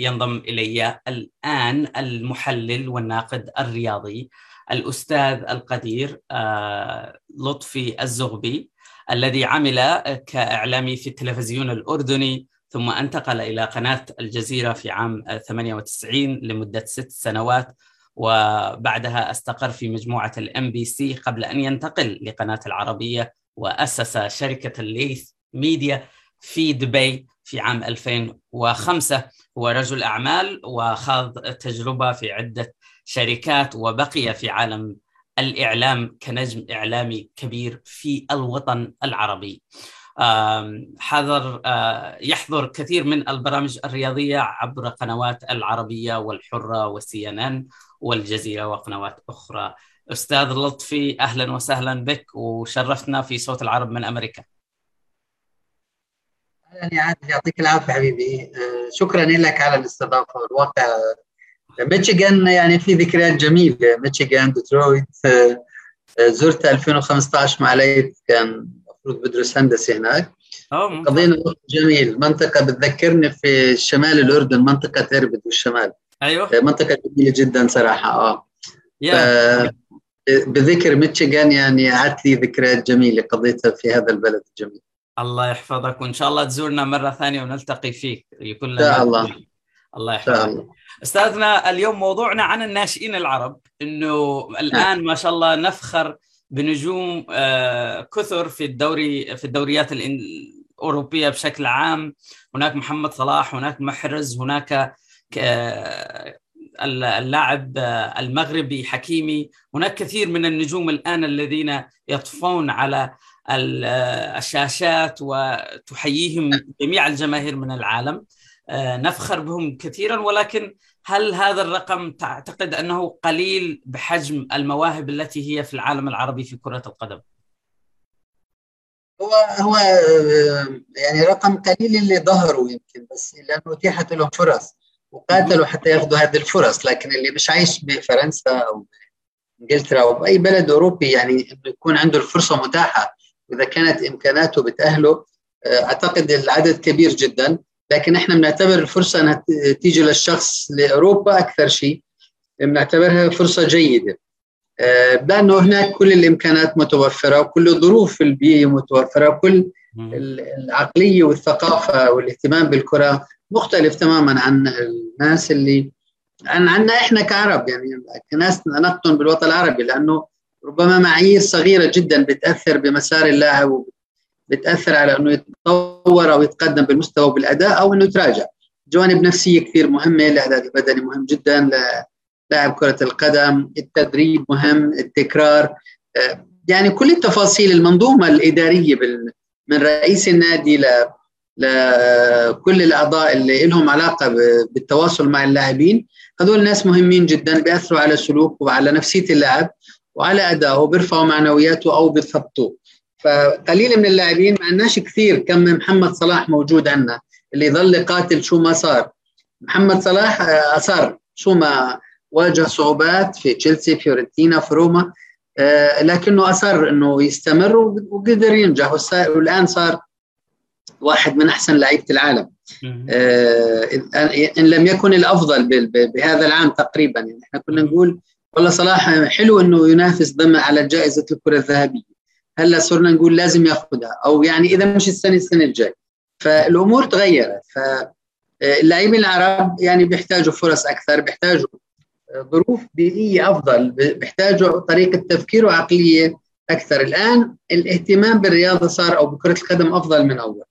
ينضم إلي الآن المحلل والناقد الرياضي الأستاذ القدير آه، لطفي الزغبي الذي عمل كإعلامي في التلفزيون الأردني ثم انتقل إلى قناة الجزيرة في عام 98 لمدة ست سنوات وبعدها استقر في مجموعة ال MBC قبل أن ينتقل لقناة العربية وأسس شركة الليث ميديا في دبي. في عام 2005 هو رجل أعمال وخاض تجربة في عدة شركات وبقي في عالم الإعلام كنجم إعلامي كبير في الوطن العربي. حضر يحضر كثير من البرامج الرياضية عبر قنوات العربية والحرة وسي إن إن والجزيرة وقنوات أخرى. أستاذ لطفي أهلا وسهلا بك وشرفتنا في صوت العرب من أمريكا. يا عادل يعطيك العافية حبيبي. شكرا لك على الاستضافة والواقع ميشيغان يعني في ذكريات جميلة. ميشيغان ديترويت زرت 2015 مع ليث كان المفروض بدرس هندسة هناك. قضينا وقت جميل. منطقة بتذكرني في شمال الأردن منطقة اربد والشمال أيوه. منطقة جميلة جدا صراحة. آه. yeah. بذكر ميشيغان يعني عادت لي ذكريات جميلة قضيتها في هذا البلد الجميل. الله يحفظك وإن شاء الله تزورنا مرة ثانية ونلتقي فيك يكون لنا شاء الله. الله يحفظك. أستاذنا اليوم موضوعنا عن الناشئين العرب إنه الآن ما شاء الله نفخر بنجوم كثر في الدوري في الدوريات الأوروبية بشكل عام. هناك محمد صلاح هناك محرز هناك اللاعب المغربي حكيمي. هناك كثير من النجوم الآن الذين يطفون على الشاشات وتحييهم جميع الجماهير من العالم نفخر بهم كثيرا ولكن هل هذا الرقم تعتقد أنه قليل بحجم المواهب التي هي في العالم العربي في كرة القدم؟ هو هو يعني رقم قليل اللي ظهروا يمكن بس لأنه اتيحت لهم فرص وقاتلوا حتى ياخذوا هذه الفرص لكن اللي مش عايش بفرنسا أو انجلترا أو بأي بلد أوروبي يعني إنه يكون عنده الفرصة متاحة واذا كانت إمكاناته بتأهله أعتقد العدد كبير جدا. لكن إحنا بنعتبر الفرصة إنها تيجي للشخص لأوروبا أكثر شيء. بنعتبرها فرصة جيدة. لأنه هناك كل الإمكانات متوفرة وكل الظروف البيئيه متوفرة وكل العقلية والثقافة والاهتمام بالكرة مختلف تماما عن الناس اللي عن عنا إحنا كعرب. يعني كناس نقطن بالوطن العربي لأنه ربما معايير صغيرة جدا بتأثر بمسار اللاعب بتأثر على إنه يتطور أو يتقدم بالمستوى وبالأداء أو إنه يتراجع. جوانب نفسية كثير مهمة الأعداد البدني مهم جدا لاعب كرة القدم التدريب مهم التكرار. يعني كل التفاصيل المنظومة الإدارية من رئيس النادي ل لكل الأعضاء اللي لهم علاقة بالتواصل مع اللاعبين. هذول ناس مهمين جدا بيأثروا على سلوكه وعلى نفسية اللاعب. وعلى أدائه بيرفعوا معنوياته أو بيثبطوه فقليل من اللاعبين ما عندناش كثير كم محمد صلاح موجود عندنا اللي يظل قاتل شو ما صار. محمد صلاح أصر شو ما واجه صعوبات في تشيلسي فيورنتينا في روما لكنه أصر إنه يستمر وقدر ينجح. والآن صار واحد من أحسن لعيبة العالم. ان لم يكن الأفضل بهذا العام تقريبا. يعني إحنا كنا نقول والله صلاح حلو إنه ينافس ضمن على جائزة الكرة الذهبية. هلأ صرنا نقول لازم ياخذها أو يعني إذا مش السنة السنة الجاي فالأمور تغيرت فاللاعبين العرب يعني بيحتاجوا فرص أكثر بيحتاجوا ظروف بيئيه أفضل بيحتاجوا طريقة تفكير وعقلية أكثر. الآن الاهتمام بالرياضة صار أو بكرة القدم أفضل من أول.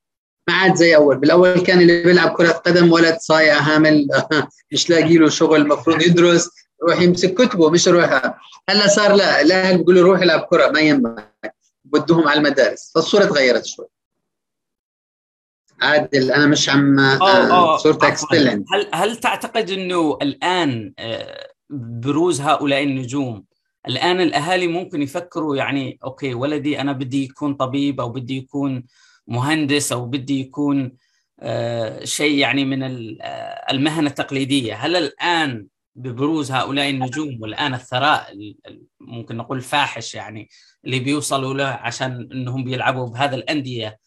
ما عاد زي أول. بالأول كان اللي بيلعب كرة قدم ولد صايع هامل مش لاقي له شغل المفروض يدرس. يروح يمسك كتبه مش يروح هلا صار لا الاهل بيقولوا روح العب كرة ما يهمك بدهم على المدارس. فالصورة تغيرت شوي. عادل أنا مش عم صورتك ستيل هل هل تعتقد إنه الآن بروز هؤلاء النجوم الآن الأهالي ممكن يفكروا يعني أوكي ولدي أنا بدي يكون طبيب أو بدي يكون مهندس أو بدي يكون شيء يعني من المهن التقليدية. هل الآن ببروز هؤلاء النجوم والآن الثراء ممكن نقول فاحش يعني اللي بيوصلوا له عشان إنهم بيلعبوا بهذا الأندية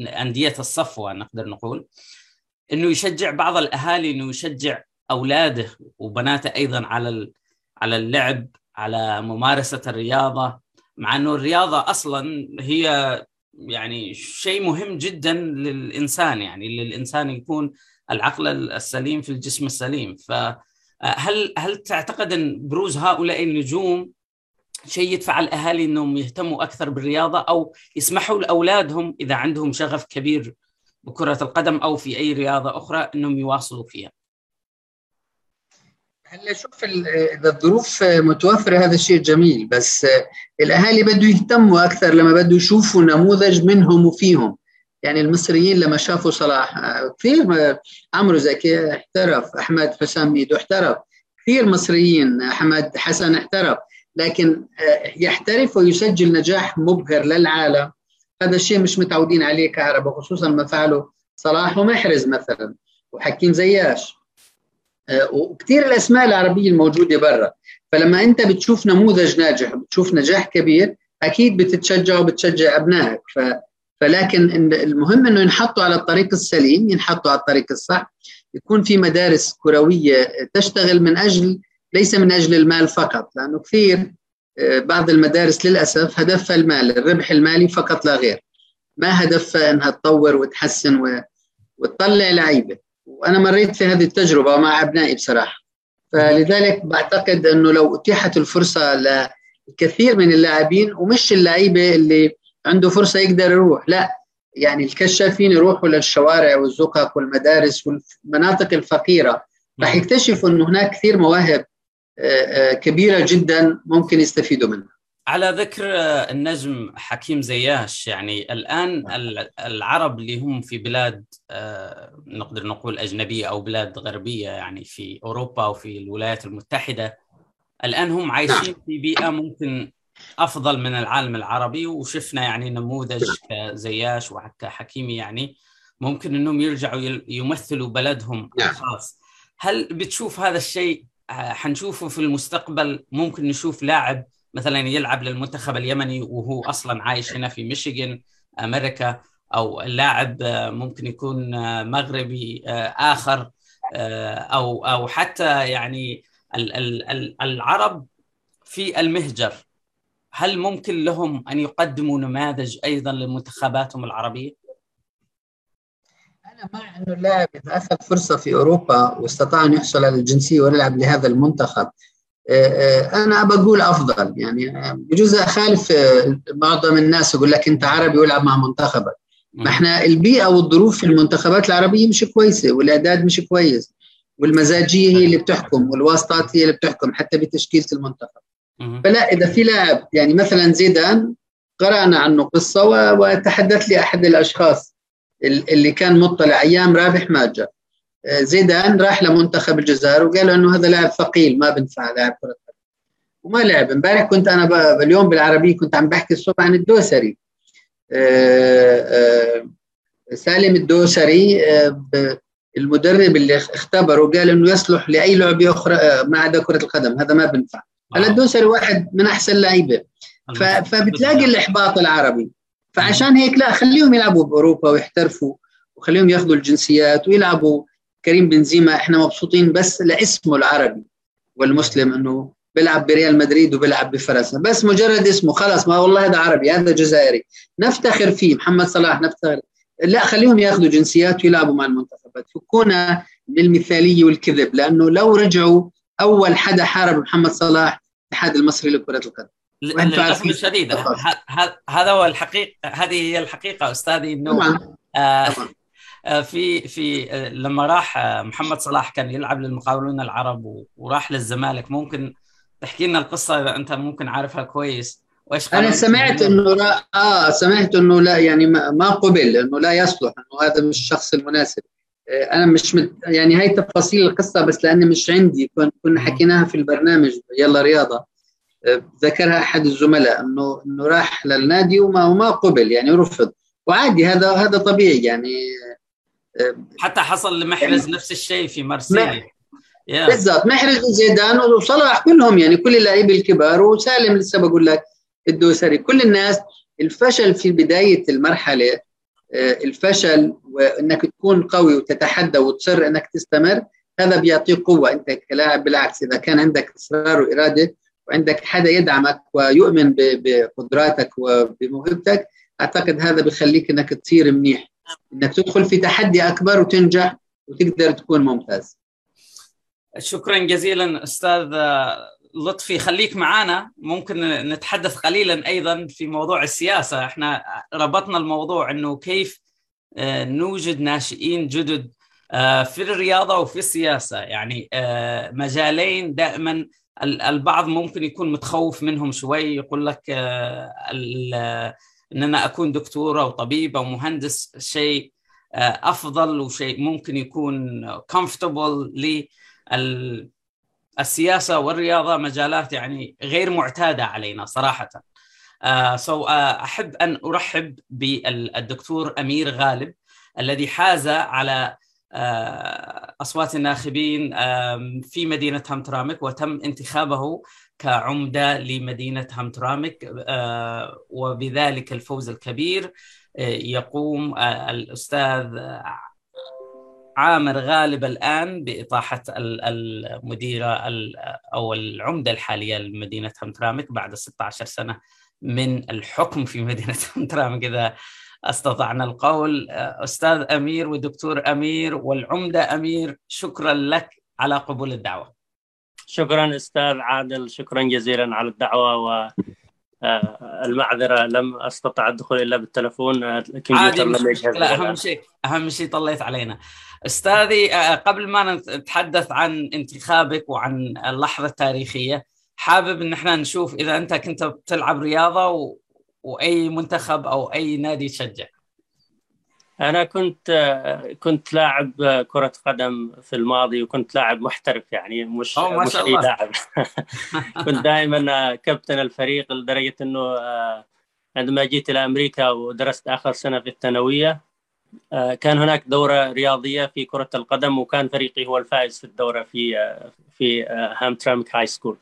أندية الصفوة نقدر نقول. إنه يشجع بعض الأهالي إنه يشجع أولاده وبناته أيضا على على اللعب على ممارسة الرياضة مع إنه الرياضة أصلا هي يعني شيء مهم جدا للإنسان يعني للإنسان يكون العقل السليم في الجسم السليم فهل هل تعتقد أن بروز هؤلاء النجوم شيء يدفع الأهالي أنهم يهتموا أكثر بالرياضة أو يسمحوا لأولادهم إذا عندهم شغف كبير بكرة القدم أو في أي رياضة أخرى أنهم يواصلوا فيها؟ هلا شوف إذا الظروف متوفرة هذا الشيء جميل بس الأهالي بده يهتموا أكثر لما بده يشوفوا نموذج منهم وفيهم يعني المصريين لما شافوا صلاح كثير عمرو زكي احترف أحمد حسام ميدو احترف. كثير مصريين أحمد حسن احترف. لكن يحترف ويسجل نجاح مبهر للعالم. هذا الشيء مش متعودين عليه كهرباء خصوصا ما فعله صلاح ومحرز مثلا وحكيم زياش. آه، وكثير الأسماء العربية الموجودة برا. فلما أنت بتشوف نموذج ناجح بتشوف نجاح كبير أكيد بتتشجع وبتشجع أبنائك. ف فلكن المهم إنه ينحطوا على الطريق السليم ينحطوا على الطريق الصح. يكون في مدارس كروية تشتغل من أجل ليس من أجل المال فقط لأنه كثير آه، بعض المدارس للأسف هدفها المال الربح المالي فقط لا غير. ما هدفها إنها تطور وتحسن وتطلع لعيبة. وأنا مريت في هذه التجربة مع أبنائي بصراحة. فلذلك بعتقد إنه لو أتيحت الفرصة لكثير من اللاعبين ومش اللعيبة اللي عنده فرصة يقدر يروح. لا يعني الكشافين يروحوا للشوارع والزقق والمدارس والمناطق الفقيرة. راح يكتشفوا انه هناك كثير مواهب آه، آه، كبيرة جدا ممكن يستفيدوا منها. على ذكر النجم حكيم زياش يعني الآن العرب اللي هم في بلاد آه، نقدر نقول أجنبية أو بلاد غربية يعني في أوروبا وفي الولايات المتحدة الآن هم عايشين نعم. في بيئة ممكن أفضل من العالم العربي وشفنا يعني نموذج كزياش وكحكيمي يعني ممكن إنهم يرجعوا يمثلوا بلدهم نعم. الخاص. هل بتشوف هذا الشيء حنشوفه في المستقبل؟ ممكن نشوف لاعب مثلا يلعب للمنتخب اليمني وهو أصلا عايش هنا في ميشيغان أمريكا أو اللاعب ممكن يكون مغربي آخر أو أو حتى يعني العرب في المهجر. هل ممكن لهم أن يقدموا نماذج أيضا لمنتخباتهم العربية؟ أنا مع أنه اللاعب اذا أخذ فرصة في أوروبا واستطاع أن يحصل على الجنسية ويلعب لهذا المنتخب. آه، آه، أنا بقول أفضل يعني بجوز أخالف آه، معظم الناس يقول لك أنت عربي والعب مع منتخبك. ما إحنا البيئة والظروف في المنتخبات العربية مش كويسة والأعداد مش كويس والمزاجية هي اللي بتحكم والواسطات هي اللي بتحكم حتى بتشكيلة المنتخب. فلا إذا في لاعب يعني مثلا زيدان قرأنا عنه قصة وتحدث لي أحد الأشخاص اللي كان مطلع أيام رابح ماجه. زيدان راح لمنتخب الجزائر وقال إنه هذا لاعب ثقيل ما بنفع لاعب كرة وما لعب. إمبارح كنت أنا اليوم بالعربية كنت عم بحكي الصبح عن الدوسري. آه، آه، سالم الدوسري آه، المدرب اللي اختبره قال إنه يصلح لأي لعبه أخرى ما عدا كرة القدم. هذا ما بنفع. هلا الدوسري واحد من أحسن اللعيبه فبتلاقي الإحباط العربي. فعشان هيك لا خليهم يلعبوا بأوروبا ويحترفوا وخليهم ياخذوا الجنسيات ويلعبوا. كريم بنزيما إحنا مبسوطين بس لاسمه العربي والمسلم إنه بيلعب بريال مدريد وبيلعب بفرنسا. بس مجرد اسمه خلاص ما والله هذا عربي هذا جزائري. نفتخر فيه محمد صلاح نفتخر. لا خليهم ياخذوا جنسيات ويلعبوا مع المنتخبات. فكونا من المثالية والكذب لأنه لو رجعوا أول حدا حارب محمد صلاح الاتحاد المصري لكرة القدم. للأسف الشديد. هذا هو الحقيقة هذه هي الحقيقة أستاذي إنه طبعا. آه آه في في آه لما راح آه محمد صلاح كان يلعب للمقاولون العرب وراح للزمالك. ممكن تحكي لنا القصة إذا أنت ممكن عارفها كويس. وإيش أنا سمعت إنه لا آه سمعت إنه لا يعني ما قبل إنه لا يصلح إنه هذا مش الشخص المناسب. أنا مش مت يعني هاي تفاصيل القصة بس لأني مش عندي كنا حكيناها في البرنامج. يلا رياضة. ذكرها أحد الزملاء انه إنه راح للنادي وما وما قبل يعني رفض. وعادي هذا هذا طبيعي يعني حتى حصل لمحرز يعني نفس الشيء في مارسيليا. بالضبط. محرز وزيدان وصلاح كلهم يعني كل اللعيبة الكبار وسالم لسه بقول لك الدوسري. كل الناس الفشل في بداية المرحلة الفشل وإنك تكون قوي وتتحدى وتصر إنك تستمر هذا بيعطيك قوة. أنت كلاعب بالعكس إذا كان عندك إصرار وإرادة وعندك حدا يدعمك ويؤمن بقدراتك وبموهبتك أعتقد هذا بخليك إنك تصير منيح. إنك تدخل في تحدي أكبر وتنجح وتقدر تكون ممتاز. شكرا جزيلا أستاذ لطفي خليك معنا ممكن نتحدث قليلا أيضا في موضوع السياسة. إحنا ربطنا الموضوع إنه كيف آه، نوجد ناشئين جدد آه، في الرياضة وفي السياسة. يعني آه، مجالين دائما البعض ممكن يكون متخوف منهم شوي يقول لك ان أنا أكون دكتور أو طبيب أو مهندس شيء أفضل وشيء ممكن يكون كومفورتبل السياسة والرياضة مجالات يعني غير معتادة علينا صراحة. uh, so, uh, أحب أن أرحب بالدكتور أمير غالب الذي حاز على uh, أصوات الناخبين في مدينة همترامك وتم انتخابه كعمدة لمدينة همترامك uh, وبذلك الفوز الكبير uh, يقوم الأستاذ عامر غالب الآن بإطاحة المديرة أو العمدة الحالية لمدينة همترامك بعد 16 سنة من الحكم في مدينة همترامك إذا استطعنا القول. أستاذ أمير ودكتور أمير والعمدة أمير شكرا لك على قبول الدعوة. شكرا أستاذ عادل شكرا جزيلا على الدعوة و آه، المعذرة. لم أستطع الدخول إلا بالتلفون آه، الكمبيوتر لم يجهز أهم شيء أهم شيء طليت علينا. أستاذي آه، قبل ما نتحدث عن انتخابك وعن اللحظة التاريخية حابب إن إحنا نشوف إذا أنت كنت بتلعب رياضة و... وأي منتخب أو أي نادي تشجع. أنا كنت كنت لاعب كرة قدم في الماضي وكنت لاعب محترف يعني مش مش أي لاعب. كنت دائما كابتن الفريق لدرجة إنه عندما جيت إلى أمريكا ودرست آخر سنة في الثانوية كان هناك دورة رياضية في كرة القدم وكان فريقي هو الفائز في الدورة في في هامترامك هاي سكول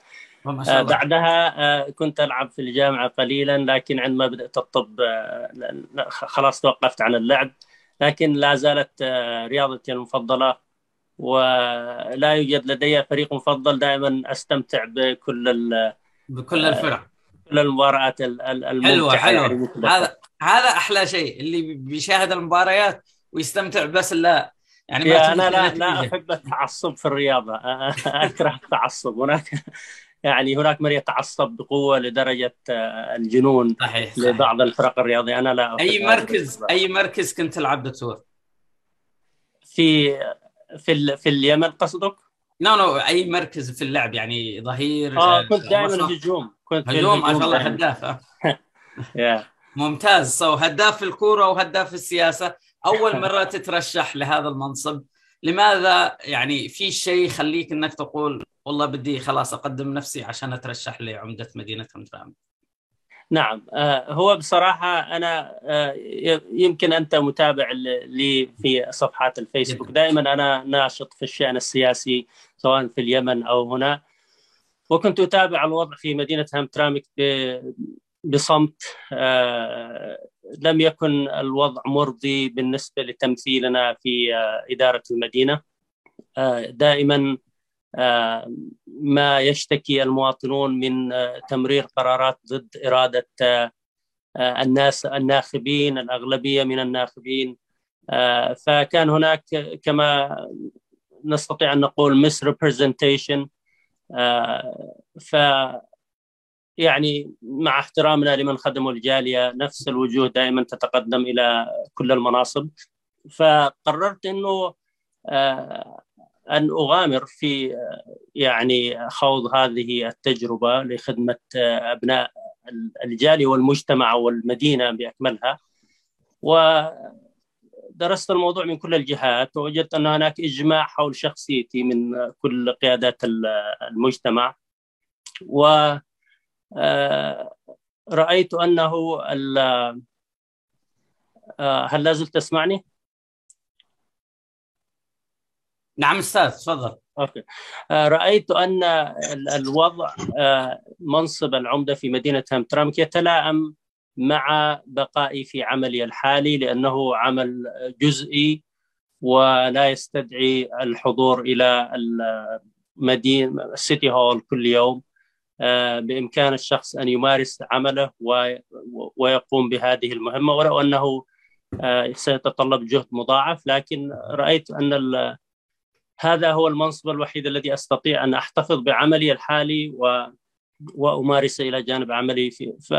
آه بعدها آه كنت ألعب في الجامعة قليلا لكن عندما بدأت الطب آه خلاص توقفت عن اللعب. لكن لا زالت آه، رياضتي المفضلة ولا يوجد لدي فريق مفضل دائما أستمتع بكل بكل الفرق. كل المباريات الممتعة حلوة حلوة. هذا هذا أحلى شيء اللي بيشاهد المباريات ويستمتع بس لا. يعني ما أنا لا لا أحب التعصب في الرياضة. أكره التعصب. هناك يعني هناك من يتعصب بقوة لدرجة آه، الجنون صحيح, صحيح. لبعض الفرق الرياضيه أنا لا أي مركز أي مركز كنت تلعب دكتور؟ في في في اليمن قصدك؟ نو no, نو no, أي مركز في اللعب يعني ظهير آه كنت دائما هجوم. كنت هجوم ما شاء الله هداف ممتاز. سو هداف الكورة وهداف السياسة أول مرة تترشح لهذا المنصب. لماذا يعني في شيء يخليك إنك تقول والله بدي خلاص أقدم نفسي عشان أترشح لعمدة مدينة همدان نعم. آه، هو بصراحة أنا آه، يمكن أنت متابع لي في صفحات الفيسبوك. دائما أنا ناشط في الشأن السياسي سواء في اليمن أو هنا. وكنت أتابع الوضع في مدينة هامترامك بصمت آه، لم يكن الوضع مرضي بالنسبة لتمثيلنا في إدارة المدينة. دائما ما يشتكي المواطنون من تمرير قرارات ضد إرادة الناس الناخبين الأغلبية من الناخبين. فكان هناك كما نستطيع أن نقول misrepresentation. ف يعني مع احترامنا لمن خدموا الجالية نفس الوجوه دائما تتقدم إلى كل المناصب. فقررت إنه أن أغامر في يعني خوض هذه التجربة لخدمة أبناء الجالية والمجتمع والمدينة بأكملها. ودرست الموضوع من كل الجهات ووجدت أن هناك إجماع حول شخصيتي من كل قيادات المجتمع. و رأيت أنه هل لا زلت تسمعني؟ نعم أستاذ تفضل. أوكي. آه، رأيت أن الوضع آه، منصب العمدة في مدينة همترامك يتلائم مع بقائي في عملي الحالي لأنه عمل جزئي ولا يستدعي الحضور إلى المدينة السيتي هول كل يوم. آه، بإمكان الشخص أن يمارس عمله ويقوم بهذه المهمة ولو أنه آه، سيتطلب جهد مضاعف لكن رأيت أن هذا هو المنصب الوحيد الذي أستطيع أن أحتفظ بعملي الحالي و وأمارس إلى جانب عملي في ف...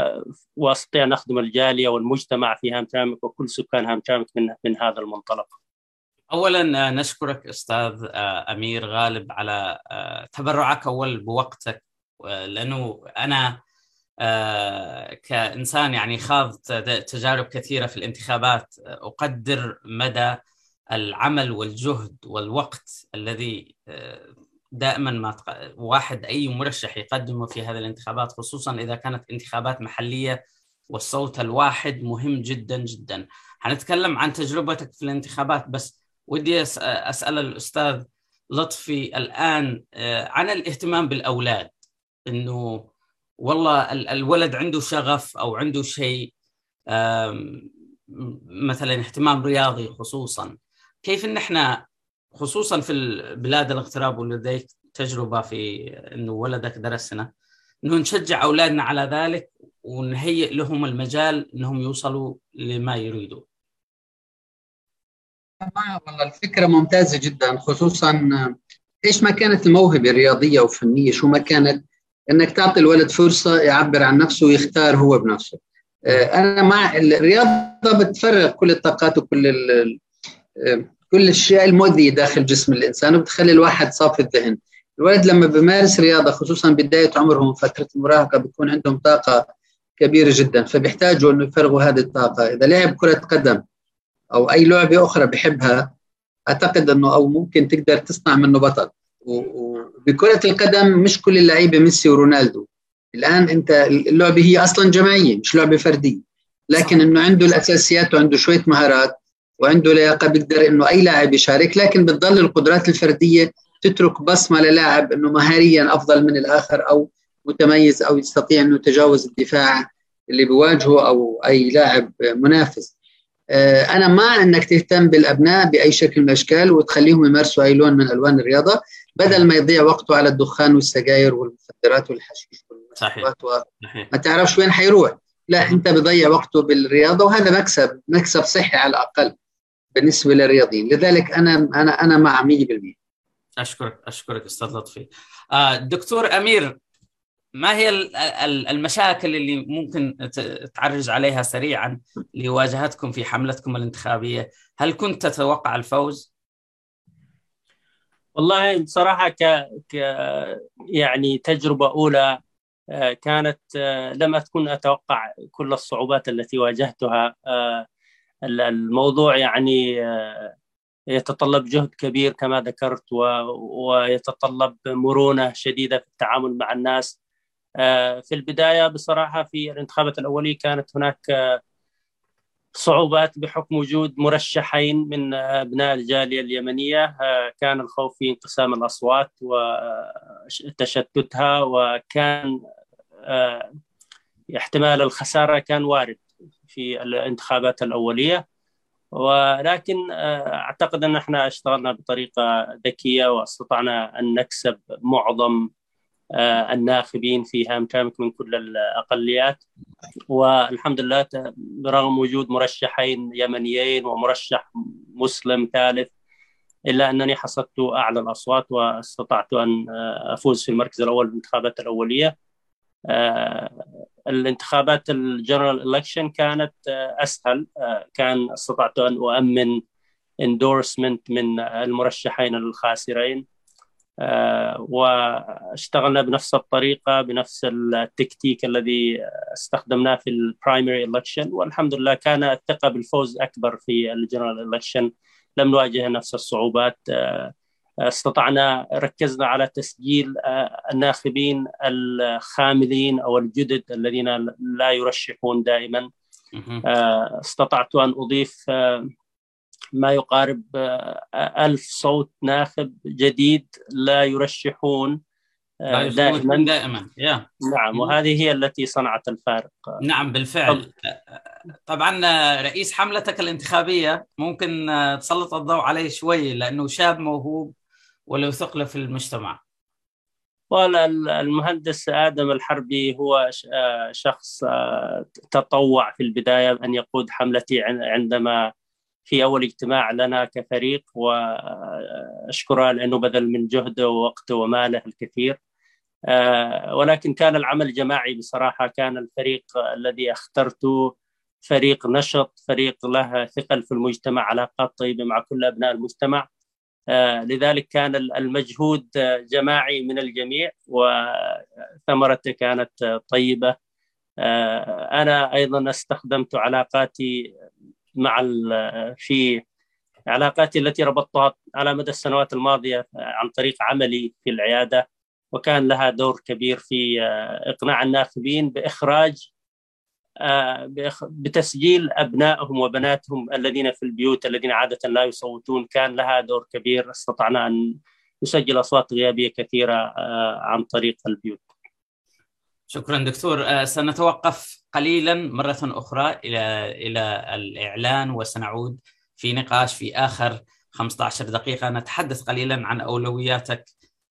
وأستطيع أن أخدم الجالية والمجتمع في هامتامك وكل سكان هامتامك من من هذا المنطلق. اولا نشكرك أستاذ أمير غالب على تبرعك أول بوقتك لأنه أنا كإنسان يعني خاض تجارب كثيرة في الانتخابات أقدر مدى العمل والجهد والوقت الذي دائما ما واحد أي مرشح يقدمه في هذه الانتخابات خصوصا إذا كانت انتخابات محلية والصوت الواحد مهم جدا جدا. حنتكلم عن تجربتك في الانتخابات بس ودي أسأل الأستاذ لطفي الآن آه، عن الاهتمام بالأولاد. إنه والله الولد عنده شغف أو عنده شيء مثلا اهتمام رياضي خصوصا كيف إن إحنا خصوصا في البلاد الاغتراب ولديك تجربة في إنه ولدك درس هنا إنه نشجع أولادنا على ذلك ونهيئ لهم المجال إنهم يوصلوا لما يريدوا. والله الفكرة ممتازة جدا خصوصا إيش ما كانت الموهبة الرياضية وفنية شو ما كانت إنك تعطي الولد فرصة يعبر عن نفسه ويختار هو بنفسه. آه، أنا مع الرياضة بتفرغ كل الطاقات وكل كل الاشياء المؤذيه داخل جسم الإنسان وبتخلي الواحد صافي الذهن. الولد لما بيمارس رياضة خصوصا بداية عمرهم فتره المراهقة بيكون عندهم طاقة كبيرة جدا فبيحتاجوا إنه يفرغوا هذه الطاقة. إذا لعب كرة قدم أو أي لعبة أخرى بحبها أعتقد إنه أو ممكن تقدر تصنع منه بطل. وبكره القدم مش كل اللعيبة ميسي ورونالدو. الآن أنت اللعبة هي أصلا جماعية مش لعبة فردية. لكن إنه عنده الأساسيات وعنده شوية مهارات وعنده لياقة بيقدر إنه أي لاعب يشارك لكن بتضل القدرات الفردية تترك بصمة للاعب إنه مهاريا أفضل من الآخر أو متميز أو يستطيع إنه يتجاوز الدفاع اللي بيواجهه أو أي لاعب منافس. آه، أنا مع إنك تهتم بالأبناء بأي شكل من الأشكال وتخليهم يمارسوا أي لون من ألوان الرياضة. بدل ما يضيع وقته على الدخان والسجاير والمخدرات والحشيش صحيح. ما تعرفش وين حيروح. لا انت بضيع وقته بالرياضة وهذا مكسب مكسب صحي على الأقل بالنسبة للرياضيين. لذلك أنا أنا أنا مع 100% أشكرك أشكرك أستاذ لطفي. آه، دكتور أمير ما هي المشاكل اللي ممكن تعرج عليها سريعا لواجهتكم في حملتكم الانتخابية؟ هل كنت تتوقع الفوز؟ والله بصراحة ك... ك يعني تجربة أولى آه، كانت آه، لم اكن أتوقع كل الصعوبات التي واجهتها. الموضوع يعني آه، يتطلب جهد كبير كما ذكرت ويتطلب مرونة شديدة في التعامل مع الناس. آه، في البداية بصراحة في الانتخابات الأولية كانت هناك آه، صعوبات بحكم وجود مرشحين من أبناء الجالية اليمنية. كان الخوف في انقسام الأصوات وتشتتها وكان احتمال الخسارة كان وارد في الانتخابات الأولية. ولكن آه، أعتقد أن إحنا اشتغلنا بطريقة ذكية واستطعنا أن نكسب معظم آه، الناخبين في هام تامك من كل الأقليات. والحمد لله برغم وجود مرشحين يمنيين ومرشح مسلم ثالث إلا أنني حصدت أعلى الأصوات واستطعت أن آه، أفوز في المركز الأول في الانتخابات الاوليه الانتخابات ال general election كانت آه، آه، كان استطعت أن أؤمن endorsement من المرشحين الخاسرين. آه، واشتغلنا بنفس الطريقة بنفس التكتيك الذي استخدمناه في ال primary election والحمد لله كان الثقة بالفوز أكبر في ال general election لم نواجه نفس الصعوبات. استطعنا ركزنا على تسجيل آه، الناخبين الخاملين أو الجدد الذين لا يرشحون دائما. آه، استطعت أن أضيف آه، ما يقارب ألف صوت ناخب جديد لا يرشحون دائما. دائما yeah. نعم وهذه هي التي صنعت الفارق. نعم بالفعل. طبعا رئيس حملتك الانتخابية ممكن تسلط الضوء عليه شوي لأنه شاب موهوب وله ثقله في المجتمع. والمهندس آدم الحربي هو شخص تطوع في البداية أن يقود حملتي عندما في أول اجتماع لنا كفريق وأشكره لأنه بذل من جهده ووقته وماله الكثير. آه، ولكن كان العمل جماعي بصراحة. كان الفريق الذي أخترته فريق نشط فريق له ثقل في المجتمع علاقات طيبة مع كل أبناء المجتمع. آه، لذلك كان المجهود جماعي من الجميع وثمرته كانت طيبة. آه، أنا أيضا استخدمت علاقاتي مع في علاقاتي التي ربطتها على مدى السنوات الماضية عن طريق عملي في العيادة وكان لها دور كبير في آه، إقناع الناخبين بإخراج آه، بتسجيل أبنائهم وبناتهم الذين في البيوت الذين عادة لا يصوتون كان لها دور كبير استطعنا أن نسجل أصوات غيابية كثيرة آه، عن طريق البيوت. شكرا دكتور. سنتوقف قليلا مرة أخرى إلى إلى الإعلان وسنعود في نقاش في آخر 15 دقيقة. نتحدث قليلا عن أولوياتك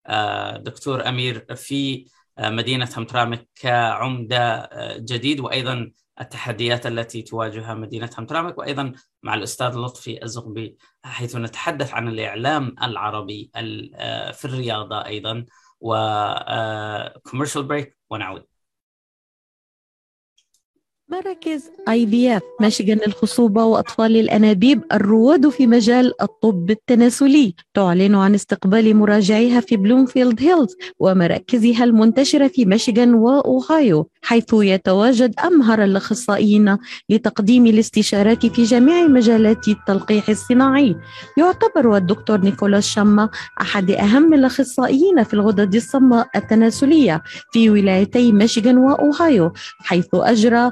آه، دكتور أمير في آه، مدينة همترامك كعمدة آه، جديد وأيضا التحديات التي تواجهها مدينة همترامك وأيضا مع الأستاذ لطفي الزغبي حيث نتحدث عن الإعلام العربي في الرياضة أيضا. و commercial break ونعود. مراكز IVF Michigan الخصوبة وأطفال الأنابيب الرواد في مجال الطب التناسلي تعلن عن استقبال مراجعيها في بلومفيلد هيلز ومراكزها المنتشرة في ميشيغان وأوهايو حيث يتواجد أمهر الأخصائيين لتقديم الاستشارات في جميع مجالات التلقيح الصناعي. يعتبر الدكتور نيكولاس شما أحد أهم الأخصائيين في الغدد الصماء التناسلية في ولايتي ميشيغان وأوهايو حيث أجرى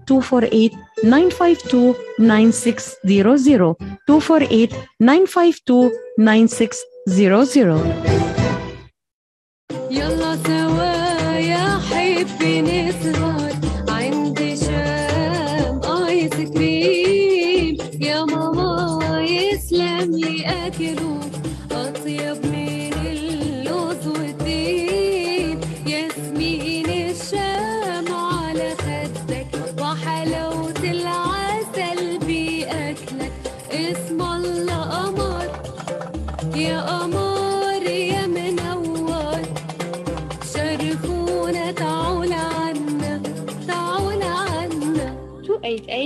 248 952 9600 248 952 9600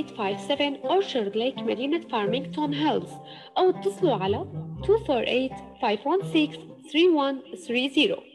28857 Orchard Lake مدينة فارمينغتون هيلز أو اتصلوا على 248 516 3130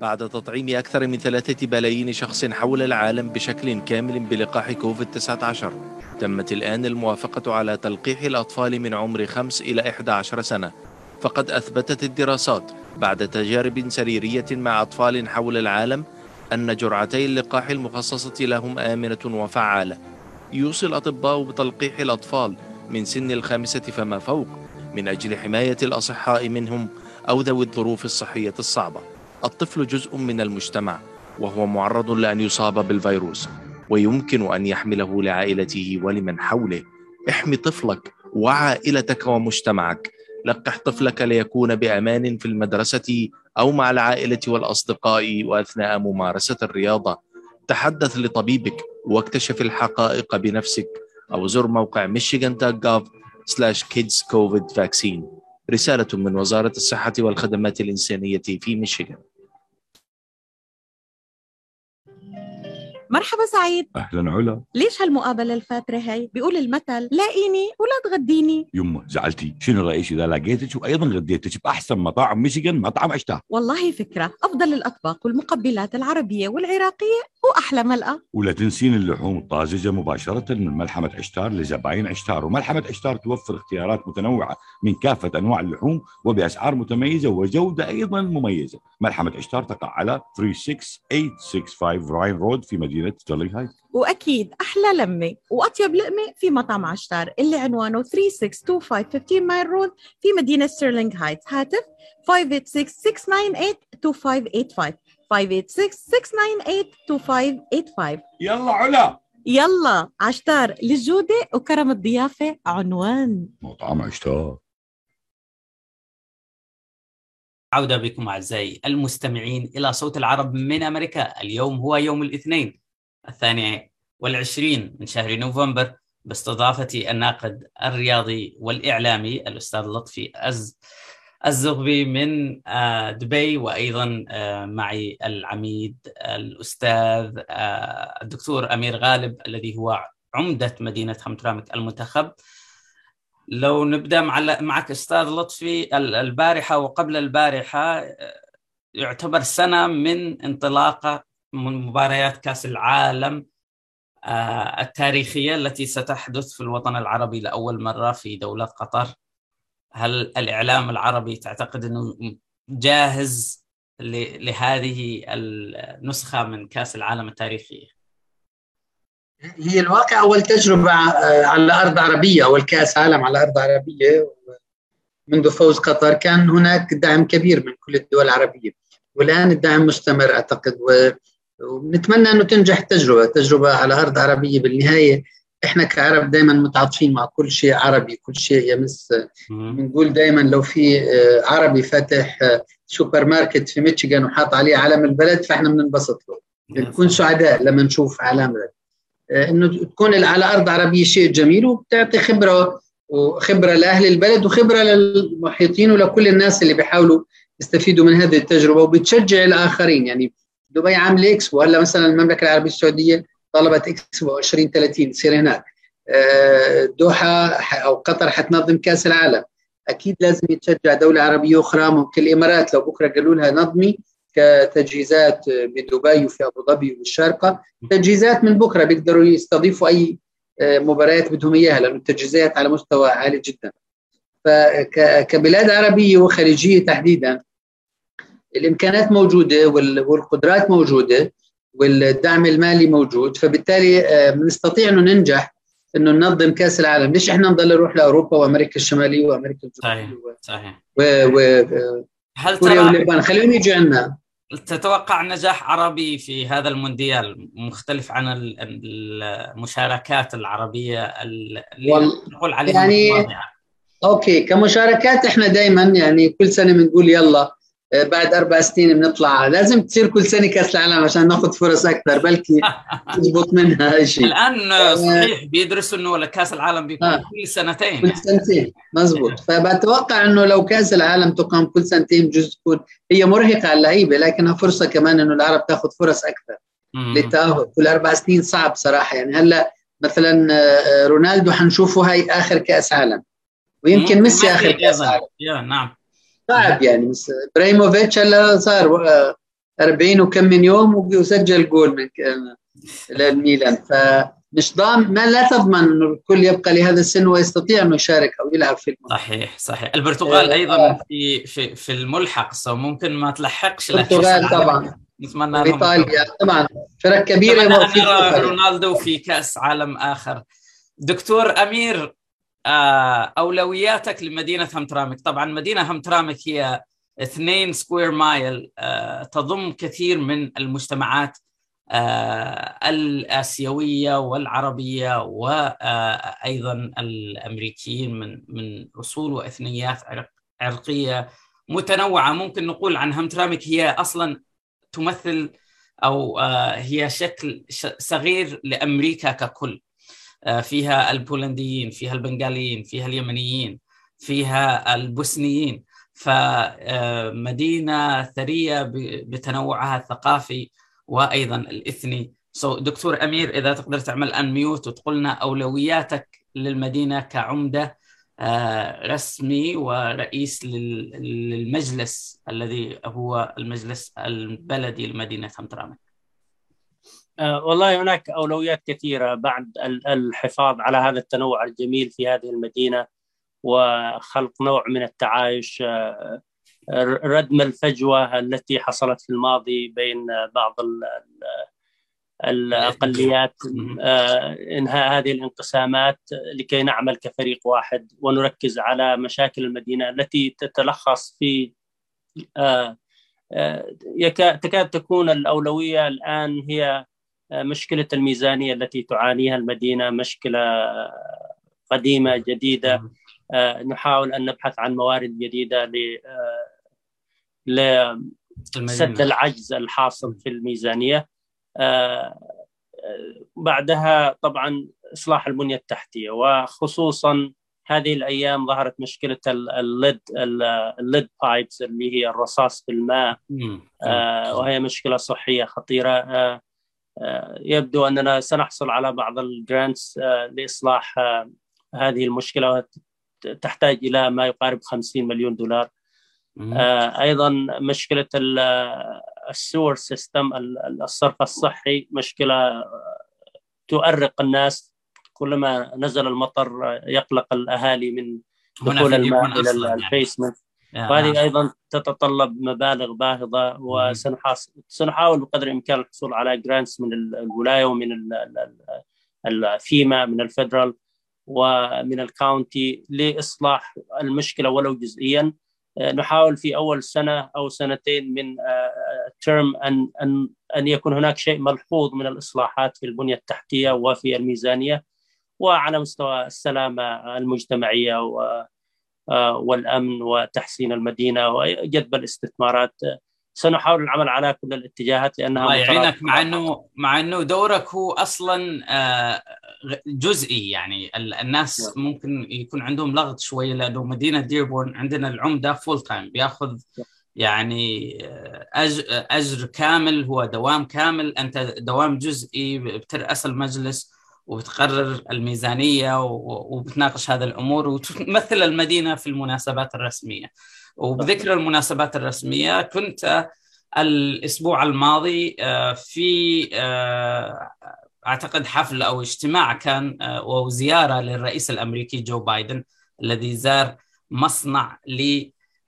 بعد تطعيم أكثر من ثلاثة بلايين شخص حول العالم بشكل كامل بلقاح كوفيد-19 تمت الآن الموافقة على تلقيح الأطفال من عمر 5 إلى 11 سنة. فقد أثبتت الدراسات بعد تجارب سريرية مع أطفال حول العالم أن جرعتي اللقاح المخصصة لهم آمنة وفعالة. يوصي الأطباء بتلقيح الأطفال من سن الخامسة فما فوق من أجل حماية الأصحاء منهم أو ذوي الظروف الصحية الصعبة. الطفل جزء من المجتمع وهو معرض لأن يصاب بالفيروس ويمكن أن يحمله لعائلته ولمن حوله. احمي طفلك وعائلتك ومجتمعك. لقح طفلك ليكون بأمان في المدرسة أو مع العائلة والأصدقاء وأثناء ممارسة الرياضة. تحدث لطبيبك واكتشف الحقائق بنفسك. أو زر موقع michigan.gov slash kids covid vaccine. رسالة من وزارة الصحة والخدمات الإنسانية في ميشيغان مرحبا سعيد. أهلا علا. ليش هالمقابلة الفاترة هي؟ بيقول المثل لاقيني ولا تغديني. يمه زعلتي. شنو رأيك إذا لقيتك وأيضا غديتك بأحسن مطاعم ميشيغان مطعم عشتار والله فكرة. أفضل الأطباق والمقبلات العربية والعراقية وأحلى ملقى ولا تنسين اللحوم الطازجة مباشرة من ملحمة عشتار لزباين عشتار. وملحمة عشتار توفر اختيارات متنوعة من كافة أنواع اللحوم وبأسعار متميزة وجودة أيضا مميزة. ملحمة عشتار تقع على 36865 Ryan Road في مدينة ستيرلينغ هايتس وأكيد أحلى لمة وأطيب لقمة في مطعم عشتار اللي عنوانه 3625 15 Mile Road في مدينة ستيرلينغ هايتس هاتف 586-698-2585 586-698-2585 يلا علا. يلا عشتار للجودة وكرم الضيافة عنوان. مطعم عشتار. عودة بكم أعزائي المستمعين إلى صوت العرب من أمريكا. اليوم هو يوم الاثنين. الثاني والعشرين من شهر نوفمبر باستضافة الناقد الرياضي والإعلامي الأستاذ لطفي أز الزغبي من آه، دبي وأيضا آه، معي العميد الأستاذ آه، الدكتور أمير غالب الذي هو عمدة مدينة همترامك المنتخب. لو نبدأ مع معك أستاذ لطفي ال- البارحة وقبل البارحة آه، يعتبر سنة من انطلاقة من مباريات كأس العالم آه، التاريخية التي ستحدث في الوطن العربي لأول مرة في دولة قطر. هل الإعلام العربي تعتقد أنه جاهز لهذه النسخة من كأس العالم التاريخية؟ هي الواقع أول تجربة آه، على أرض عربية أول كأس عالم على أرض عربية منذ فوز قطر. كان هناك دعم كبير من كل الدول العربية والآن الدعم مستمر أعتقد. ونتمنى إنه تنجح التجربة. تجربة على أرض عربية بالنهاية. إحنا كعرب دائما متعاطفين مع كل شيء عربي كل شيء يمس. بنقول دائما لو في آه، عربي فاتح آه، سوبر ماركت في ميشيغان وحاط عليه علم البلد فإحنا بننبسط له. بنكون سعداء لما نشوف علامه آه، إنه تكون على أرض عربية شيء جميل وبتعطي خبرة وخبرة لأهل البلد وخبرة للمحيطين ولكل الناس اللي بيحاولوا يستفيدوا من هذه التجربة وبتشجع الآخرين. يعني دبي عامله اكسبو هلا مثلا المملكة العربية السعودية طلبت اكسبو 2030 تصير هناك. آه، الدوحه ح- أو قطر حتنظم كأس العالم. أكيد لازم يتشجع دولة عربية أخرى ممكن الإمارات. لو بكرة قالوا لها نظمي كتجهيزات بدبي وفي أبو ظبي والشارقه تجهيزات من بكرة بيقدروا يستضيفوا أي آه، مباريات بدهم إياها لأنه التجهيزات على مستوى عالي جدا. فكبلاد عربية وخليجية تحديدا الإمكانات موجودة وال- والقدرات موجودة والدعم المالي موجود. فبالتالي آه، بنستطيع إنه ننجح إنه ننظم كأس العالم. ليش إحنا نضل نروح لأوروبا وأمريكا الشمالية وأمريكا صحيح الجنوبيه صحيح وكوريا هل واليابان ترى خليهم يجوا عندنا. تتوقع نجاح عربي في هذا المونديال مختلف عن ال- المشاركات العربية اللي وال- نقول عليها يعني-؟ أوكي كمشاركات إحنا دائما يعني كل سنة بنقول يلا آه، بعد أربع سنين بنطلع. لازم تصير كل سنة كأس العالم عشان ناخذ فرص أكثر بلكي تزبط منها شيء الآن صحيح بيدرسوا إنه كأس العالم بيكون آه. كل سنتين. كل سنتين. مزبوط. فبتوقع إنه لو كأس العالم تقام كل سنتين بجوز تكون هي مرهقة على اللعيبة لكنها فرصة كمان إنه العرب تاخذ فرص أكثر. للتأهل. كل أربع سنين صعب صراحة. يعني هلأ مثلا آه، رونالدو حنشوفه هاي آخر كأس عالم. ويمكن ميسي آخر كأس. عالم. يا نعم. صعب يعني إبراهيموفيتش هلا صار آه، 40 وكم من يوم وسجل جول من للميلان فمش ضامن ما لا تضمن إنه الكل يبقى لهذا السن ويستطيع إنه يشارك أو يلعب في المنتخب صحيح صحيح. البرتغال آه، أيضا آه. في في في الملحق سو ممكن ما تلحقش البرتغال. طبعا. نتمنى لهم وايطاليا طبعا. فرق كبيرة نرى. رونالدو في كأس عالم آخر. دكتور أمير آه، أولوياتك لمدينة همترامك. طبعا مدينة همترامك هي اثنين square mile آه، تضم كثير من المجتمعات آه، الآسيوية والعربية وأيضا الأمريكيين من من أصول وإثنيات عرق- عرقية متنوعة. ممكن نقول عن همترامك هي أصلا تمثل أو آه، هي شكل صغير لأمريكا ككل. آه، فيها البولنديين فيها البنغاليين فيها اليمنيين فيها البوسنيين. فمدينه ثرية ب- بتنوعها الثقافي وأيضا الإثني. سو دكتور أمير إذا تقدر تعمل انميوت وتقولنا أولوياتك للمدينة كعمدة آه، رسمي ورئيس لل- للمجلس الذي هو المجلس البلدي لمدينة همترامك آه، والله هناك أولويات كثيرة بعد ال- الحفاظ على هذا التنوع الجميل في هذه المدينة وخلق نوع من التعايش آه، ردم الفجوة التي حصلت في الماضي بين آه، بعض ال- ال- الأقليات. آه، إنهاء هذه الانقسامات لكي نعمل كفريق واحد ونركز على مشاكل المدينة التي تتلخص في آه، آه، تكاد تكون الأولوية الآن هي آه، مشكلة الميزانية التي تعانيها المدينة مشكلة قديمة جديدة. آه، نحاول أن نبحث عن موارد جديدة ل آه، لسد العجز الحاصل في الميزانية. آه، بعدها طبعا إصلاح البنية التحتية وخصوصا هذه الأيام ظهرت مشكلة ال- ال lead ال- ال lead pipes اللي هي الرصاص في الماء. وهي مشكلة صحية خطيرة. يبدو أننا سنحصل على بعض ال grants آه، لإصلاح آه، هذه المشكلة تحتاج إلى ما يقارب 50 مليون دولار. آه، أيضا مشكلة ال- ال sewer system ال- الصرف الصحي مشكلة آه، تؤرق الناس كلما نزل المطر آه، يقلق الأهالي من دخول الماء إلى يعني. ال basement وهذه نعم. أيضا تتطلب مبالغ باهظة وسنحاول بقدر الإمكان الحصول على grants من ال- الولاية ومن ال- ال- ال- ال FEMA من ال federal ومن ال county لإصلاح المشكلة ولو جزئيا آه، نحاول في أول سنة أو سنتين من ترم أن أن أن يكون هناك شيء ملحوظ من الإصلاحات في البنية التحتية وفي الميزانية وعلى مستوى السلامة المجتمعية و آه، والأمن وتحسين المدينة وجذب الاستثمارات. آه، سنحاول العمل على كل الاتجاهات لأنها الله يعينك. مع انه مع إنه دورك هو أصلا آه، جزئي يعني. ال- الناس ممكن يكون عندهم لغط شوية لأنه مدينة ديربورن عندنا العمدة full time بياخذ يعني آه، أج- أجر كامل هو دوام كامل. أنت دوام جزئي بترأس المجلس. وبتقرر الميزانية وبتناقش هذه الأمور وتمثل المدينة في المناسبات الرسمية. وبذكر المناسبات الرسمية كنت الأسبوع الماضي آه، في آه، أعتقد حفل أو اجتماع كان آه، وزياره للرئيس الأمريكي جو بايدن الذي زار مصنع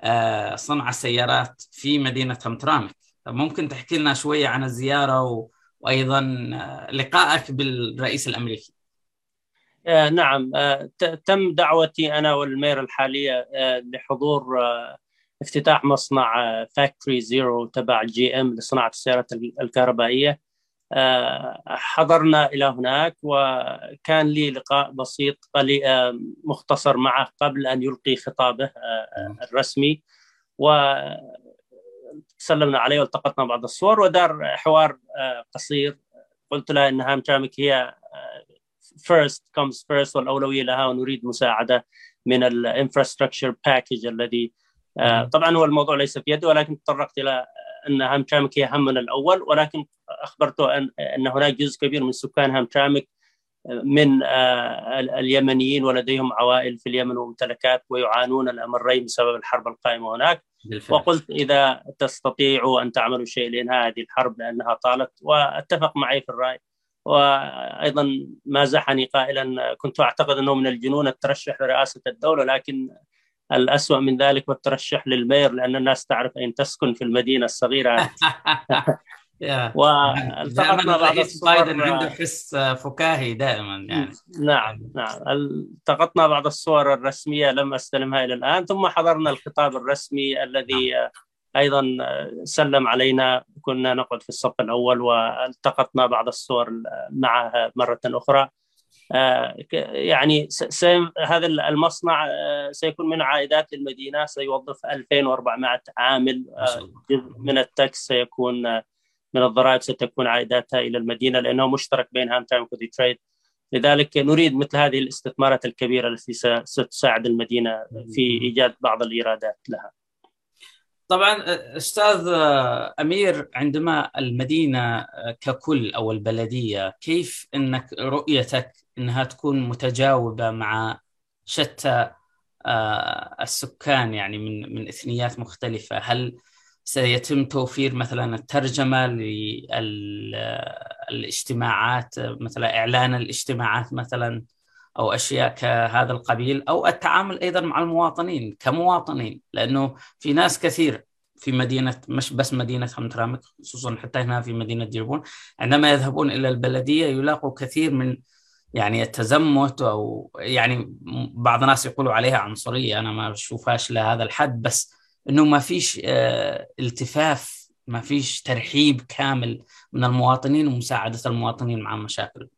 لصنع السيارات في مدينة همترامك. ممكن تحكي لنا شوية عن الزيارة و- وأيضا آه، لقائك بالرئيس الأمريكي. آه، نعم. آه، تم دعوتي أنا وال mayor الحالية لحضور افتتاح مصنع Factory Zero تبع GM لصناعة السيارات ال- الكهربائية. حضرنا إلى هناك وكان لي لقاء بسيط مختصر معه قبل أن يلقي خطابه الرسمي. وسلمنا عليه والتقطنا بعض الصور ودار حوار آه، قصير. قلت له ان هامترامك هي first comes first والأولوية لها ونريد مساعدة من ال infrastructure package الذي آه، طبعا هو الموضوع ليس في يدي ولكن تطرقت إلى ان هامترامك هي همنا الأول ولكن أخبرته أن أن هناك جزء كبير من سكان هامترامك من آه، ال- اليمنيين ولديهم عوائل في اليمن وممتلكات ويعانون الأمرين بسبب الحرب القائمة هناك. بالفعل. وقلت إذا تستطيعوا أن تعملوا شيء لانهاء هذه الحرب لأنها طالت وأتفق معي في الرأي. وأيضا مازحني قائلا كنت أعتقد أنه من الجنون الترشح لرئاسة الدولة لكن الأسوأ من ذلك والترشح للمير لأن الناس تعرف أين تسكن في المدينة الصغيرة. والتقطنا بعض الصور. بايدن عنده حس فكاهي دائما يعني. نعم نعم. التقطنا بعض الصور الرسمية لم أستلمها إلى الآن. ثم حضرنا الخطاب الرسمي الذي نعم. أيضا سلم علينا. كنا نقعد في الصف الأول والتقطنا بعض الصور معها مرة أخرى. آه، يعني هذا المصنع آه، سيكون من عائدات المدينة. سيوظف 2400 عامل. آه، جزء من ال tax سيكون من الضرائب ستكون عائداتها إلى المدينة لأنه مشترك بين هامترامك وديترويت لذلك نريد مثل هذه الاستثمارات الكبيرة التي ستساعد المدينة في إيجاد بعض الإيرادات لها. طبعا أستاذ أمير عندما المدينة ككل أو البلدية كيف إنك رؤيتك إنها تكون متجاوبة مع شتى آه، السكان؟ يعني من من إثنيات مختلفة. هل سيتم توفير مثلا الترجمة للاجتماعات مثلا إعلان الاجتماعات مثلا أو أشياء كهذا القبيل أو التعامل أيضا مع المواطنين كمواطنين لأنه في ناس كثير في مدينة مش بس مدينة همترامك خصوصا حتى هنا في مدينة ديربون عندما يذهبون إلى البلدية يلاقوا كثير من يعني التزمت أو يعني بعض الناس يقولوا عليها عنصرية أنا ما بشوفهاش لهذا الحد بس إنه ما فيش آه، التفاف ما فيش ترحيب كامل من المواطنين ومساعدة المواطنين مع المشاكل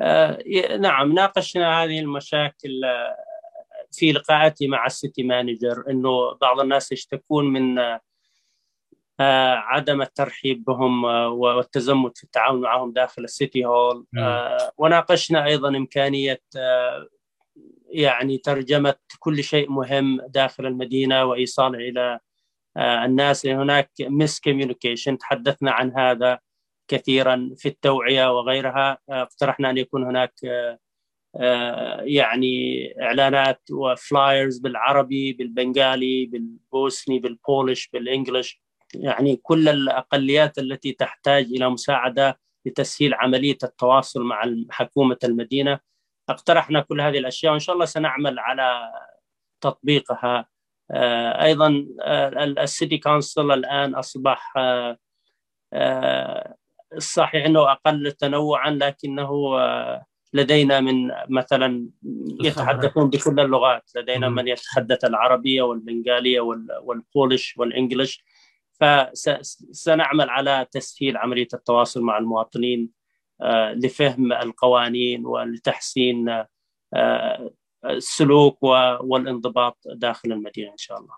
آه، نعم ناقشنا هذه المشاكل آه، في لقاءاتي مع ال city manager إنه بعض الناس يشتكون من آه، عدم الترحيب بهم آه، والتزمت في التعاون معهم داخل ال city hall. آه، وناقشنا أيضا إمكانية يعني ترجمه كل شيء مهم داخل المدينة وايصاله إلى الناس. لأن هناك miscommunication تحدثنا عن هذا كثيرا في التوعية وغيرها. اقترحنا أن يكون هناك يعني إعلانات و flyers بالعربي بالبنغالي بالبوسني بال Polish بال English. يعني كل الأقليات التي تحتاج إلى مساعدة لتسهيل عملية التواصل مع حكومة المدينة. اقترحنا كل هذه الأشياء وإن شاء الله سنعمل على تطبيقها. آه، أيضا آه، ال city council الآن أصبح آه، صحيح إنه أقل تنوعا لكنه لدينا من مثلا يتحدثون بكل اللغات. لدينا من يتحدث العربية والبنغالية والبولش والانجليش فسنعمل على تسهيل عملية التواصل مع المواطنين. لفهم القوانين ولتحسين آه، السلوك والانضباط داخل المدينة إن شاء الله.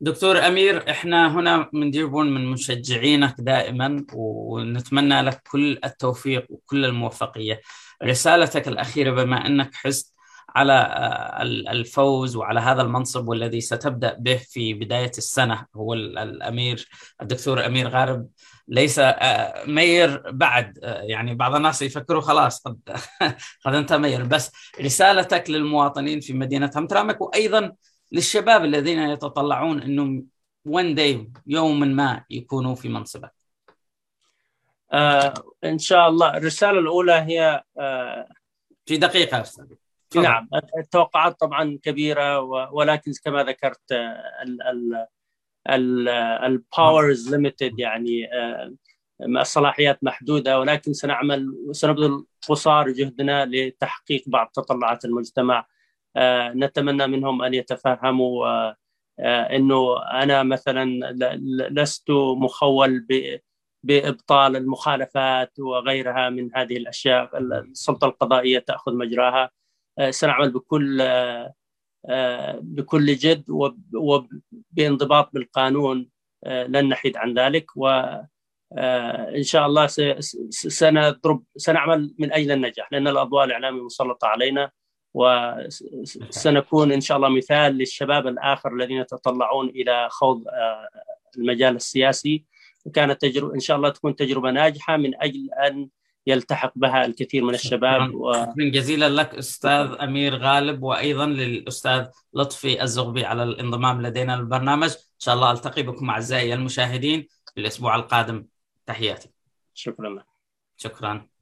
دكتور أمير إحنا هنا من ديربون من مشجعينك دائما ونتمنى لك كل التوفيق وكل الموفقية. رسالتك الأخيرة بما إنك حزت على آه، الفوز وعلى هذا المنصب والذي ستبدأ به في بداية السنة. هو ال mayor الدكتور أمير غارب. ليس آه، mayor بعد آه، يعني بعض الناس يفكروا خلاص قد قد انت mayor. بس رسالتك للمواطنين في مدينة همترامك وأيضا للشباب الذين يتطلعون إنهم one day يوما ما يكونوا في منصبك. آه إن شاء الله. الرسالة الأولى هي آه في دقيقة أستاذ. نعم التوقعات طبعا كبيرة ولكن كما ذكرت ال powers limited يعني آه، الصلاحيات محدودة ولكن سنعمل سنبذل قصارى جهدنا لتحقيق بعض تطلعات المجتمع. آه، نتمنى منهم أن يتفهموا آه، إنه أنا مثلا لست مخول بإبطال المخالفات وغيرها من هذه الأشياء السلطة القضائية تأخذ مجراها. آه، سنعمل بكل آه، آه، بكل جد وبانضباط بالقانون لن نحيد عن ذلك. وإن شاء الله سنضرب سنعمل من أجل النجاح لأن الأضواء الإعلامية مسلطة علينا. وسنكون إن شاء الله مثال للشباب الآخر الذين يتطلعون إلى خوض المجال السياسي. وكانت تجربة إن شاء الله تكون تجربة ناجحة من أجل أن يلتحق بها الكثير من الشباب و... شكرا جزيلا لك أستاذ أمير غالب وأيضا للأستاذ لطفي الزغبي على الانضمام لدينا للبرنامج إن شاء الله ألتقي بكم أعزائي المشاهدين في الأسبوع القادم. تحياتي. شكرا لك. شكرا.